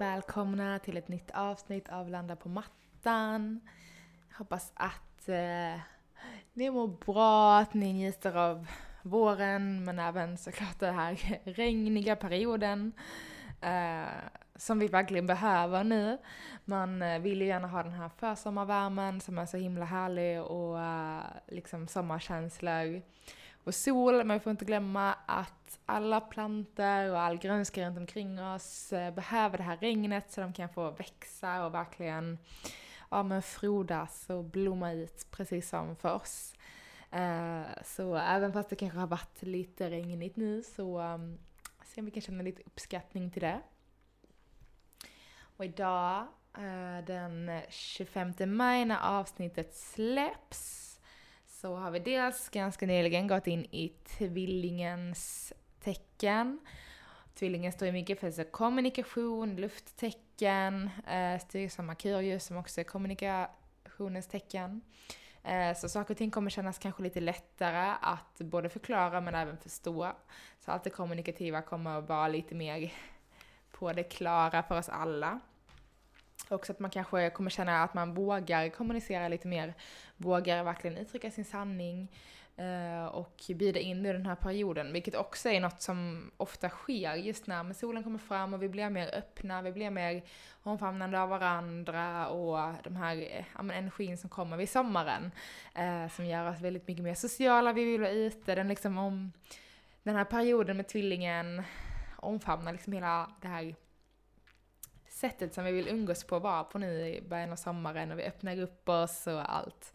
Välkomna till ett nytt avsnitt av Landa på mattan. Hoppas att eh, ni mår bra, att ni njuter av våren men även såklart den här regniga perioden. Eh, som vi verkligen behöver nu. Man eh, vill ju gärna ha den här försommarvärmen som är så himla härlig och eh, liksom sommarkänslor och sol, men vi får inte glömma att alla planter och all grönska runt omkring oss eh, behöver det här regnet så de kan få växa och verkligen ja, men frodas och blomma ut precis som för oss. Eh, så även fast det kanske har varit lite regnigt nu så ser se om vi kan känna lite uppskattning till det. Och idag, eh, den 25 maj när avsnittet släpps, så har vi dels ganska nyligen gått in i tvillingens tecken. Tvillingen står ju mycket för så kommunikation, lufttecken, eh, styrs av Merkurius som också är kommunikationens tecken. Eh, så saker och ting kommer kännas kanske lite lättare att både förklara men även förstå. Så allt det kommunikativa kommer att vara lite mer på det klara för oss alla. Också att man kanske kommer känna att man vågar kommunicera lite mer, vågar verkligen uttrycka sin sanning eh, och bjuda in i den här perioden, vilket också är något som ofta sker just när solen kommer fram och vi blir mer öppna, vi blir mer omfamnande av varandra och de här eh, ja, men energin som kommer vid sommaren eh, som gör oss väldigt mycket mer sociala, vi vill vara ute, den liksom om den här perioden med tvillingen omfamnar liksom hela det här sättet som vi vill umgås på vara på nu i början av sommaren och vi öppnar upp oss och allt.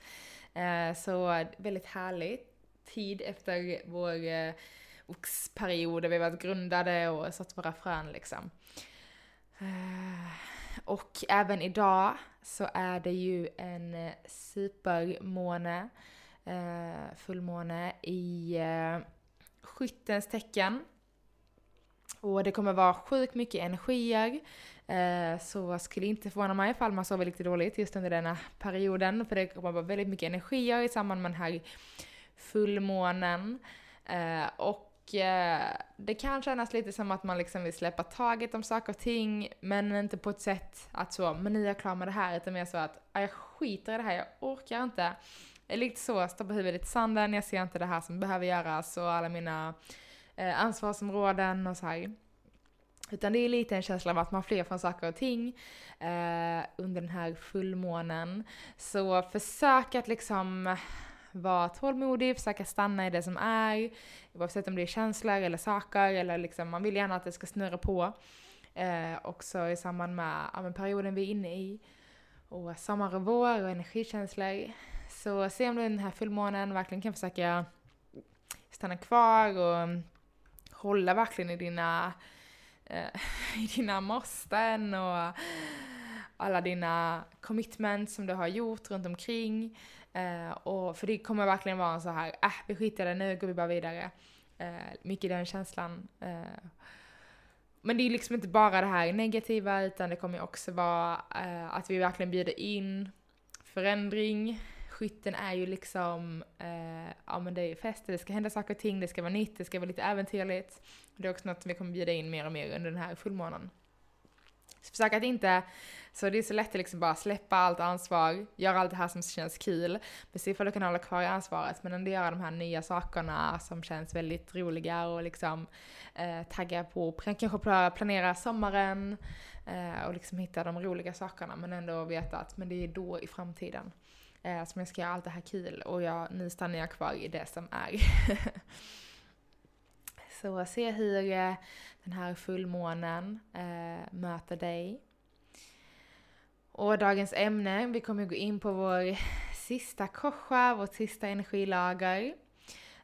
Eh, så väldigt härlig tid efter vår eh, oxperiod där vi varit grundade och satt våra frön liksom. Eh, och även idag så är det ju en supermåne, fullmåne i skyttens tecken. Och det kommer vara sjukt mycket energier. Eh, så skulle inte förvåna mig ifall man sover lite dåligt just under denna perioden. För det kommer vara väldigt mycket energier i samband med den här fullmånen. Eh, och eh, det kan kännas lite som att man liksom vill släppa taget om saker och ting. Men inte på ett sätt att så, men nu är jag klar med det här. Utan mer så att, jag skiter i det här, jag orkar inte. Jag är lite så, står på huvudet i sanden, jag ser inte det här som behöver göras och alla mina eh, ansvarsområden och så här. Utan det är lite en känsla av att man flyr från saker och ting eh, under den här fullmånen. Så försök att liksom vara tålmodig, försöka stanna i det som är, oavsett om det är känslor eller saker eller liksom, man vill gärna att det ska snurra på. Eh, också i samband med ja, perioden vi är inne i. Och sommar och vår och energikänslor. Så se om du den här fullmånen verkligen kan försöka stanna kvar och hålla verkligen i dina, eh, i dina måsten och alla dina commitments som du har gjort runt omkring. Eh, och för det kommer verkligen vara en så här, äh, vi skiter i det nu, går vi bara vidare. Eh, mycket den känslan. Eh, men det är liksom inte bara det här negativa utan det kommer också vara eh, att vi verkligen bjuder in förändring, skytten är ju liksom, eh, ja men det är fest, det ska hända saker och ting, det ska vara nytt, det ska vara lite äventyrligt. Det är också något som vi kommer bjuda in mer och mer under den här fullmånen. Så försök att inte, så det är så lätt att liksom bara släppa allt ansvar, göra allt det här som känns kul, men se ifall du kan hålla kvar i ansvaret, men ändå göra de här nya sakerna som känns väldigt roliga och liksom eh, tagga på, kanske planera sommaren eh, och liksom hitta de roliga sakerna, men ändå veta att men det är då i framtiden eh, som jag ska göra allt det här kul och jag, nu stannar jag kvar i det som är. Så se hur eh, den här fullmånen eh, möter dig. Och dagens ämne, vi kommer gå in på vår sista kosha, vårt sista energilager.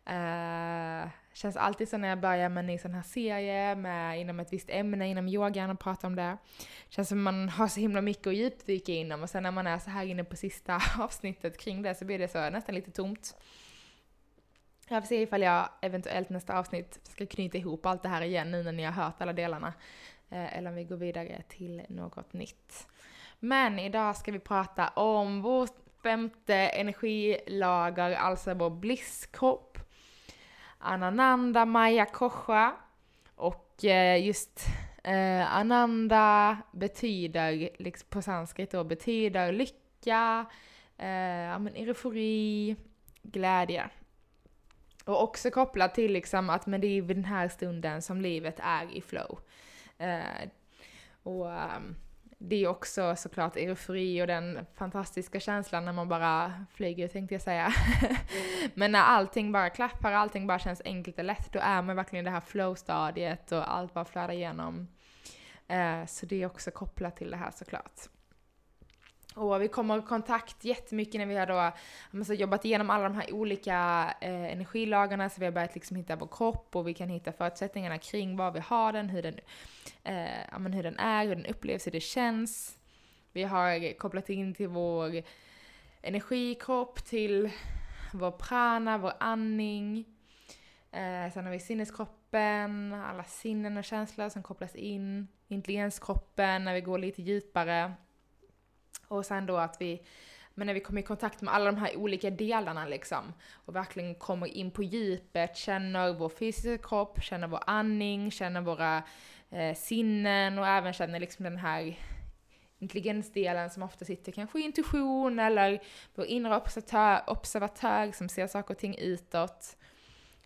Eh, känns alltid så när jag börjar med en ny sån här serie med, inom ett visst ämne, inom yogan och pratar om det. Känns som man har så himla mycket att djupdyka inom och sen när man är så här inne på sista avsnittet kring det så blir det så nästan lite tomt. Jag får se ifall jag eventuellt nästa avsnitt ska knyta ihop allt det här igen nu när ni har hört alla delarna. Eh, eller om vi går vidare till något nytt. Men idag ska vi prata om vårt femte energilager, alltså vår blisskropp. Anananda Maya Kosha. Och eh, just eh, Ananda betyder, liksom på sanskrit då, betyder lycka, eh, ja, men eufori, glädje. Och också kopplat till liksom att men det är vid den här stunden som livet är i flow. Eh, och um, det är också såklart eufori och den fantastiska känslan när man bara flyger tänkte jag säga. Men när allting bara klappar, allting bara känns enkelt och lätt, då är man verkligen i det här flow-stadiet och allt bara flödar igenom. Eh, så det är också kopplat till det här såklart. Och vi kommer i kontakt jättemycket när vi har då alltså, jobbat igenom alla de här olika eh, energilagarna, så vi har börjat liksom hitta vår kropp och vi kan hitta förutsättningarna kring var vi har den, hur den, eh, ja, hur den är, hur den upplevs, hur det känns. Vi har kopplat in till vår energikropp, till vår prana, vår andning. Eh, sen har vi sinneskroppen, alla sinnen och känslor som kopplas in. Intelligenskroppen när vi går lite djupare. Och sen då att vi, men när vi kommer i kontakt med alla de här olika delarna liksom och verkligen kommer in på djupet, känner vår fysiska kropp, känner vår andning, känner våra eh, sinnen och även känner liksom den här intelligensdelen som ofta sitter kanske i intuition eller vår inre observatör, observatör som ser saker och ting utåt.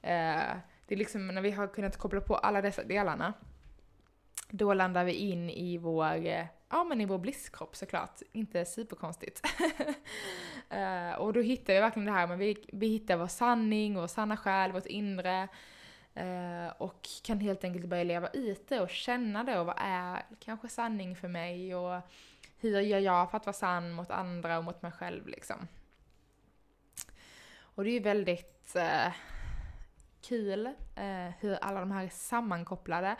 Eh, det är liksom när vi har kunnat koppla på alla dessa delarna, då landar vi in i vår eh, ja men i vår blisskropp såklart, inte superkonstigt. uh, och då hittar vi verkligen det här, men vi, vi hittar vår sanning, vår sanna själ, vårt inre. Uh, och kan helt enkelt börja leva ut det och känna det och vad är kanske sanning för mig och hur gör jag för att vara sann mot andra och mot mig själv liksom. Och det är ju väldigt uh, kul hur alla de här är sammankopplade.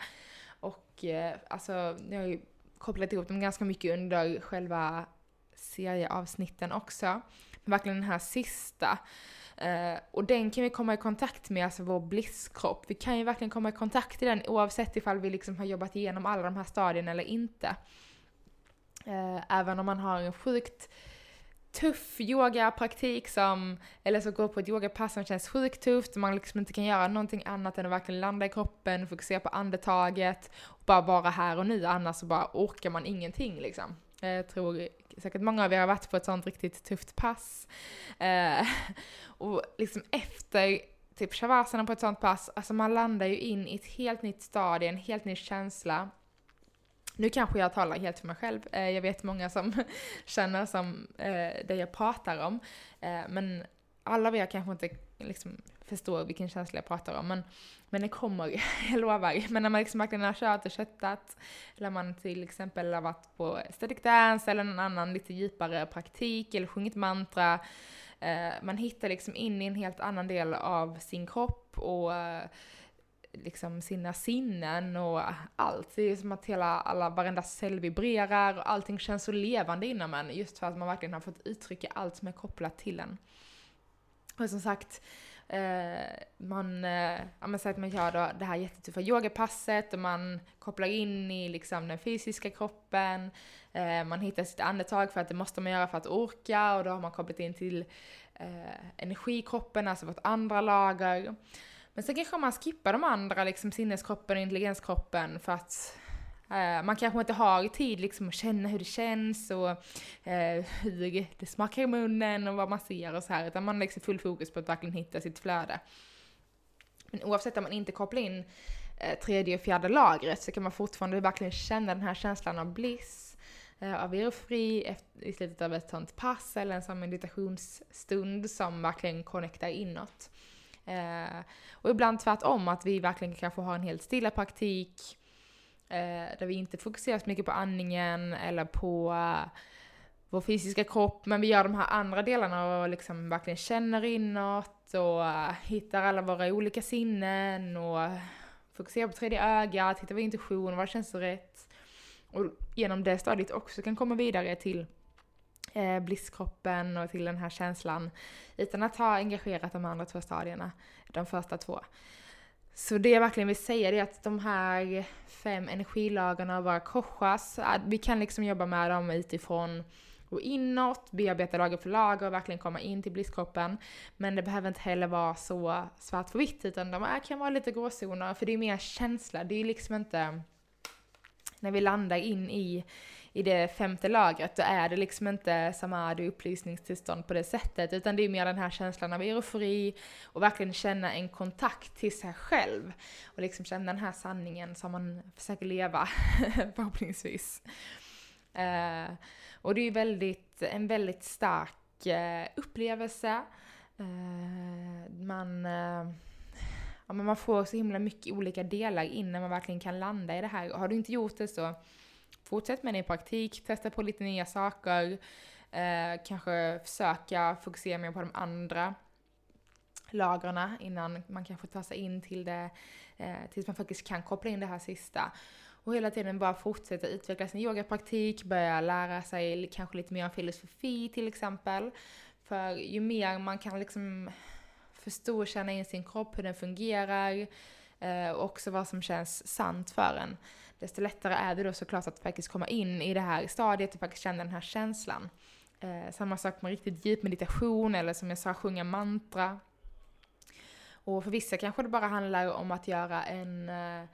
Och eh, alltså, jag har ju kopplat ihop dem ganska mycket under själva serieavsnitten också. Men verkligen den här sista. Eh, och den kan vi komma i kontakt med, alltså vår blisskropp. Vi kan ju verkligen komma i kontakt med den oavsett ifall vi liksom har jobbat igenom alla de här stadierna eller inte. Eh, även om man har en sjukt tuff yogapraktik som, eller så går på ett yogapass som känns sjukt tufft man liksom inte kan göra någonting annat än att verkligen landa i kroppen, fokusera på andetaget och bara vara här och nu, annars så bara orkar man ingenting liksom. Jag tror säkert många av er har varit på ett sånt riktigt tufft pass. Eh, och liksom efter typ shavasana på ett sånt pass, alltså man landar ju in i ett helt nytt stadie, en helt ny känsla nu kanske jag talar helt för mig själv. Eh, jag vet många som känner som eh, det jag pratar om. Eh, men alla av er kanske inte liksom förstår vilken känsla jag pratar om. Men, men det kommer, jag lovar. Men när man liksom verkligen har kört och köttat, eller man till exempel har varit på static dance eller någon annan lite djupare praktik eller sjungit mantra. Eh, man hittar liksom in i en helt annan del av sin kropp och liksom sina sinnen och allt. Det är som att hela, alla, varenda cell vibrerar och allting känns så levande inom en just för att man verkligen har fått uttrycka allt som är kopplat till en. Och som sagt, eh, man, eh, ja men säg att man gör då det här jättetuffa yogapasset och man kopplar in i liksom den fysiska kroppen, eh, man hittar sitt andetag för att det måste man göra för att orka och då har man kopplat in till eh, energikroppen, alltså vårt andra lager. Men sen kanske man skippar de andra, liksom sinneskroppen och intelligenskroppen för att eh, man kanske inte har tid liksom att känna hur det känns och eh, hur det smakar i munnen och vad man ser och så här, utan man har liksom full fokus på att verkligen hitta sitt flöde. Men oavsett om man inte kopplar in eh, tredje och fjärde lagret så kan man fortfarande verkligen känna den här känslan av bliss, eh, av eufori i slutet av ett sånt pass eller en sån meditationsstund som verkligen connectar inåt. Eh, och ibland tvärtom, att vi verkligen kanske har en helt stilla praktik eh, där vi inte fokuserar så mycket på andningen eller på eh, vår fysiska kropp, men vi gör de här andra delarna och liksom verkligen känner inåt och eh, hittar alla våra olika sinnen och fokuserar på tredje ögat, hittar vår intuition, vad känns rätt? Och genom det stadiet också kan komma vidare till eh, blisskroppen och till den här känslan utan att ha engagerat de andra två stadierna, de första två. Så det jag verkligen vill säga är att de här fem energilagarna bara korsas. Vi kan liksom jobba med dem utifrån och inåt, bearbeta lager för lager och verkligen komma in till blisskroppen. Men det behöver inte heller vara så svart för vitt utan de kan vara lite gråzoner för det är mer känsla. Det är liksom inte när vi landar in i i det femte lagret, då är det liksom inte samadhi upplysningstillstånd på det sättet, utan det är mer den här känslan av eufori och verkligen känna en kontakt till sig själv. Och liksom känna den här sanningen som man försöker leva, förhoppningsvis. Uh, och det är ju väldigt, en väldigt stark uh, upplevelse. Uh, man ja, men man får så himla mycket olika delar innan man verkligen kan landa i det här. Och har du inte gjort det så fortsätt med det i praktik, testa på lite nya saker, eh, kanske försöka fokusera mer på de andra lagren innan man kanske tar sig in till det, eh, tills man faktiskt kan koppla in det här sista. Och hela tiden bara fortsätta utveckla sin yogapraktik, börja lära sig kanske lite mer om filosofi till exempel. För ju mer man kan liksom förstå och känna in sin kropp, hur den fungerar, eh, och också vad som känns sant för en desto lättare är det då såklart att faktiskt komma in i det här stadiet och faktiskt känna den här känslan. Eh, samma sak med riktigt djup meditation eller som jag sa, sjunga mantra. Och för vissa kanske det bara handlar om att göra en eh,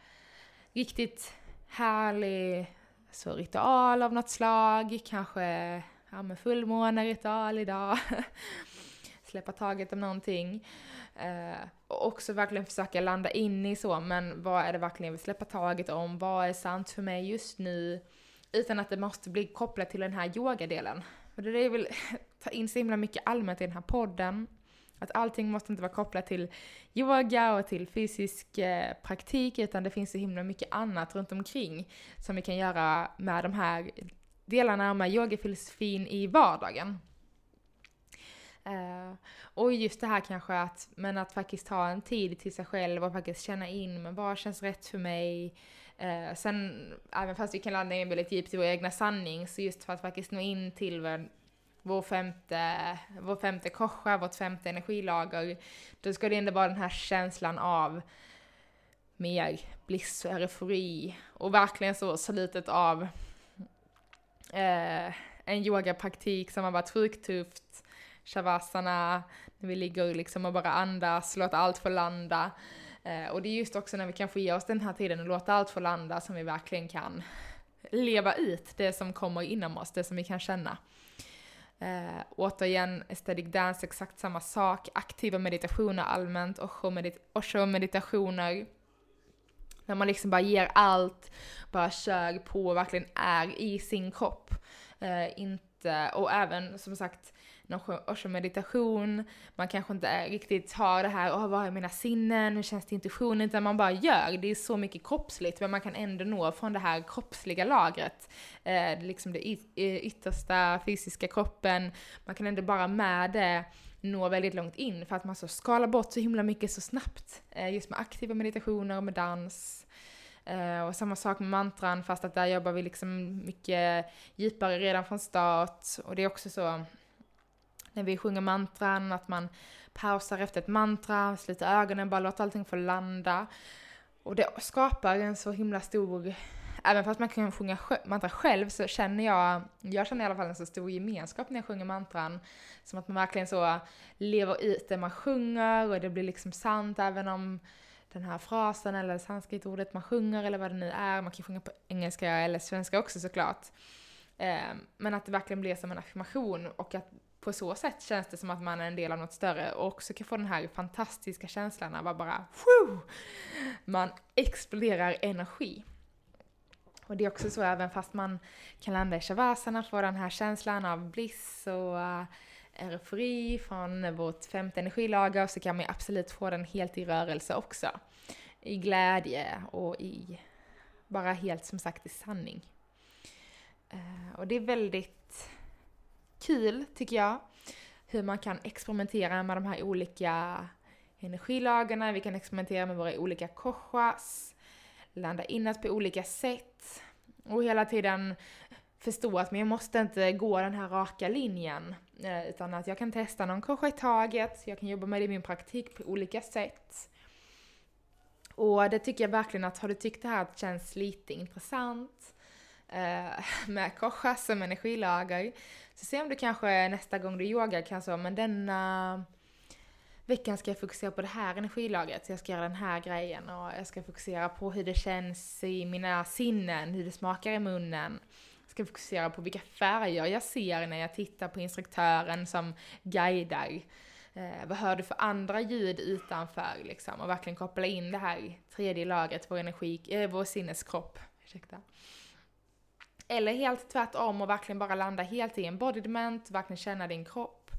riktigt härlig så ritual av något slag, kanske ja, fullmåneritual idag. Släppa taget om någonting. Eh, och också verkligen försöka landa in i så, men vad är det verkligen jag vill släppa taget om? Vad är sant för mig just nu? Utan att det måste bli kopplat till den här yogadelen. Och det är det jag vill ta in så himla mycket allmänt i den här podden. Att allting måste inte vara kopplat till yoga och till fysisk eh, praktik, utan det finns så himla mycket annat runt omkring som vi kan göra med de här delarna med yogafilosofin i vardagen. Eh, och just det här kanske att, men att faktiskt ha en tid till sig själv och faktiskt känna in, men vad känns rätt för mig? Eh, sen, även fast vi kan landa in väldigt djupt i vår egna sanning, så just för att faktiskt nå in till vår, vår femte, vår femte korsa, vårt femte energilager, då ska det ändå vara den här känslan av mer bliss och eufori och verkligen så slutet av eh, en yogapraktik som har varit sjukt tufft shavasana, när vi ligger liksom och bara andas, låter allt få landa. Eh, och det är just också när vi kan få ge oss den här tiden och låta allt få landa som vi verkligen kan leva ut det som kommer inom oss, det som vi kan känna. Eh, återigen, aesthetic dance, exakt samma sak. Aktiva meditationer allmänt, osho-meditationer. När man liksom bara ger allt, bara kör på och verkligen är i sin kropp. Eh, inte, och även som sagt, någon meditation, man kanske inte riktigt har det här, åh vad är mina sinnen, hur känns det intuitionen, utan man bara gör. Det är så mycket kroppsligt, men man kan ändå nå från det här kroppsliga lagret. Eh, liksom det eh, yttersta fysiska kroppen, man kan ändå bara med det nå väldigt långt in för att man så skalar bort så himla mycket så snabbt. Eh, just med aktiva meditationer och med dans. Uh, och samma sak med mantran, fast att där jobbar vi liksom mycket djupare redan från start. Och det är också så, när vi sjunger mantran, att man pausar efter ett mantra, sluter ögonen, bara låter allting få landa. Och det skapar en så himla stor, även fast man kan sjunga mantra själv så känner jag, jag känner i alla fall en så stor gemenskap när jag sjunger mantran. Som att man verkligen så lever ut det man sjunger och det blir liksom sant även om den här frasen eller sanskritordet man sjunger eller vad det nu är. Man kan sjunga på engelska eller svenska också såklart. Eh, men att det verkligen blir som en affirmation och att på så sätt känns det som att man är en del av något större och också kan få den här fantastiska känslan av att bara Woo! Man exploderar energi. Och det är också så även fast man kan landa i shavasana, få den här känslan av bliss och uh, eufori från vårt femte energilager så kan man absolut få den helt i rörelse också. I glädje och i bara helt som sagt i sanning. Uh, och det är väldigt kul tycker jag. Hur man kan experimentera med de här olika energilagarna, vi kan experimentera med våra olika koshas, landa in oss på olika sätt och hela tiden förstå att men jag måste inte gå den här raka linjen. Eh, utan att jag kan testa någon kosha i taget, jag kan jobba med det i min praktik på olika sätt. Och det tycker jag verkligen att har du tyckt det här känns lite intressant eh, Eh, med korsa som energilager, så se om du kanske nästa gång du yogar kan så, men denna veckan ska jag fokusera på det här energilagret, så jag ska göra den här grejen och jag ska fokusera på hur det känns i mina sinnen, hur det smakar i munnen. Jag ska fokusera på vilka färger jag ser när jag tittar på instruktören som guidar. Eh, vad hör du för andra ljud utanför liksom? Och verkligen koppla in det här tredje lagret, vår energi, eh, vår sinneskropp. Ursäkta. Eller helt tvärtom och verkligen bara landa helt i embodiment, verkligen känna din kropp.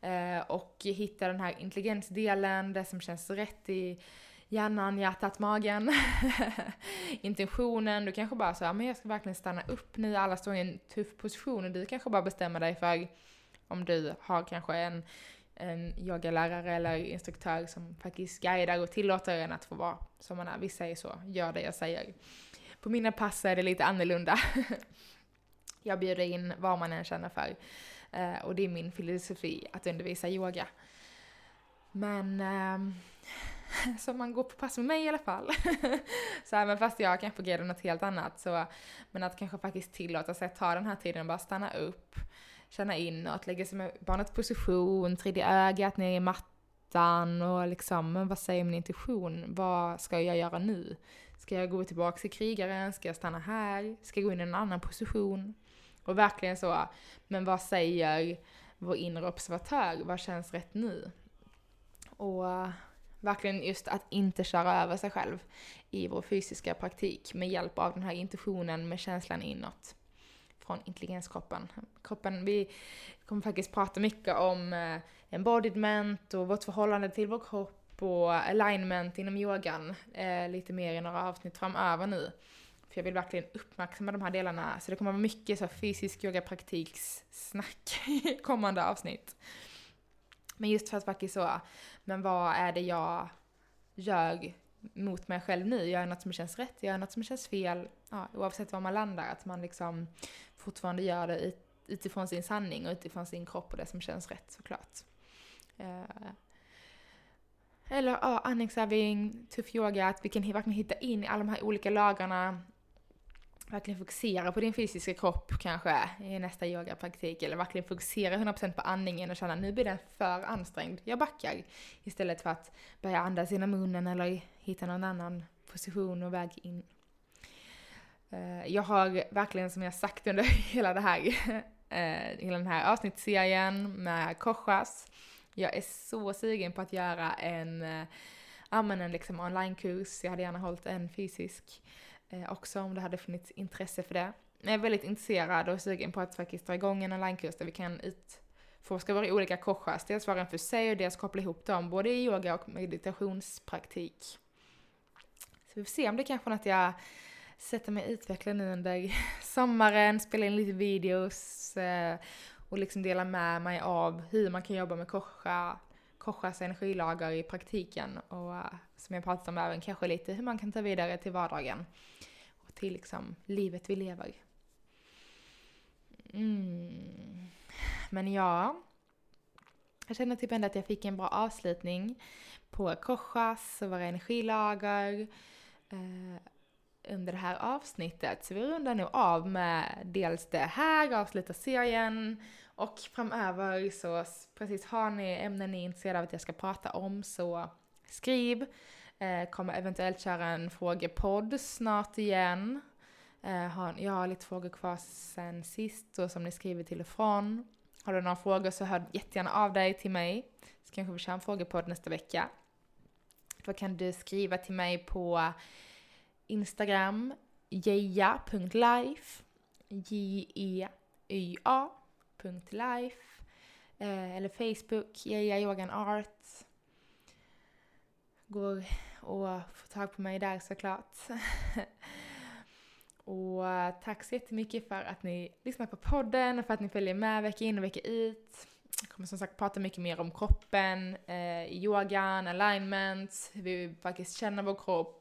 Eh, och hitta den här intelligensdelen, det som känns rätt i hjärnan, hjärtat, magen. Intentionen, du kanske bara säger men jag ska verkligen stanna upp nu, alla står i en tuff position och du kanske bara bestämmer dig för om du har kanske en en yogalärare eller instruktör som faktiskt guidar och tillåter en att få vara som man är. Vissa är så, gör det jag säger. På mina pass är det lite annorlunda. jag bjuder in vad man än känner för. Eh, och det är min filosofi att undervisa yoga. Men eh, så man går på pass med mig i alla fall. så även fast jag kanske ger något helt annat så, men att kanske faktiskt tillåta sig att ta den här tiden och bara stanna upp känna inåt, lägga sig med barnets position, tredje ögat ner i mattan och liksom, men vad säger min intuition? Vad ska jag göra nu? Ska jag gå tillbaka till krigaren? Ska jag stanna här? Ska jag gå in i en annan position? Och verkligen så, men vad säger vår inre observatör? Vad känns rätt nu? Och verkligen just att inte köra över sig själv i vår fysiska praktik med hjälp av den här intuitionen med känslan inåt från intelligenskroppen. Kroppen, vi kommer faktiskt prata mycket om eh, embodiment och vårt förhållande till vår kropp och alignment inom yogan eh, lite mer i några avsnitt framöver nu. För jag vill verkligen uppmärksamma de här delarna, så det kommer vara mycket så fysisk yogapraktikssnack i kommande avsnitt. Men just för att faktiskt så, men vad är det jag gör mot mig själv nu? Gör jag något som känns rätt? Gör jag något som känns fel? Ja, oavsett var man landar, att man liksom fortfarande gör det utifrån sin sanning och utifrån sin kropp och det som känns rätt såklart. Eh, eller ja, andningsövning, tuff yoga, att vi kan verkligen hitta in i alla de här olika lagarna. Verkligen fokusera på din fysiska kropp kanske i nästa yogapraktik. Eller verkligen fokusera 100% på andningen och känna nu blir den för ansträngd, jag backar. Istället för att börja andas genom munnen eller hitta någon annan position och väg in. Eh, jag har verkligen, som jag sagt under hela det här, eh, hela den här avsnittsserien med koshas, jag är så sugen på att göra en, eh, ja men en liksom onlinekurs, jag hade gärna hållit en fysisk eh, också om det hade funnits intresse för det. Jag är väldigt intresserad och sugen på att faktiskt dra igång en onlinekurs där vi kan utforska våra olika koshas, dels var en för sig och dels koppla ihop dem, både i yoga och meditationspraktik. Så vi får se om det kanske är något jag sätter mig och utveckla nu under sommaren, spela in lite videos eh, och liksom dela med mig av hur man kan jobba med korsa, korsas energilager i praktiken och eh, som jag pratat om även kanske lite hur man kan ta vidare till vardagen och till liksom livet vi lever. Mm. Men ja, jag känner typ ändå att jag fick en bra avslutning på korsas och våra energilager. Eh, under det här avsnittet. Så vi rundar nu av med dels det här, avslutar serien och framöver så precis har ni ämnen ni är intresserade av att jag ska prata om så skriv. Eh, kommer eventuellt köra en frågepodd snart igen. Eh, jag har lite frågor kvar sen sist och som ni skriver till och från. Har du några frågor så hör jättegärna av dig till mig. Så kanske vi kör en frågepodd nästa vecka. Då kan du skriva till mig på Instagram jeja.life J-E-Y-A.life eh, eller Facebook Jeja Yogan Art. Går och får tag på mig där såklart. Och eh, tack så jättemycket för att ni lyssnar på podden och för att ni följer med vecka in och vecka ut. Jag kommer som sagt prata mycket mer om kroppen, eh, yogan, alignment, hur vi faktiskt känner vår kropp,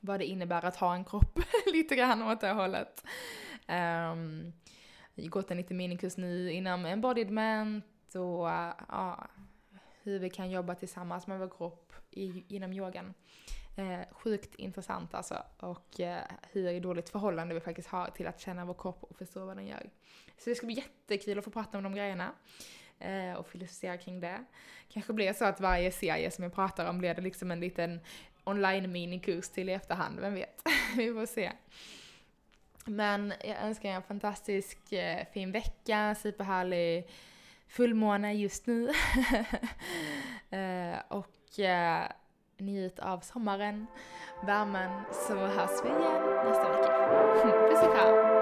vad det innebär att ha en kropp, lite grann åt det hållet. Um, jag har gått en liten minikurs nu inom embodiment och uh, hur vi kan jobba tillsammans med vår kropp i, inom yogan. Eh, sjukt intressant alltså. Och eh, hur dåligt förhållande vi faktiskt har till att känna vår kropp och förstå vad den gör. Så det ska bli jättekul att få prata om de grejerna. Eh, och filosofera kring det. Kanske blir så att varje serie som jag pratar om blir det liksom en liten online minikurs till i efterhand, vem vet? vi får se. Men jag önskar er en fantastisk eh, fin vecka, superhärlig fullmåne just nu. eh, och eh, njut av sommaren, värmen, så hörs vi igen nästa vecka. Puss och kram!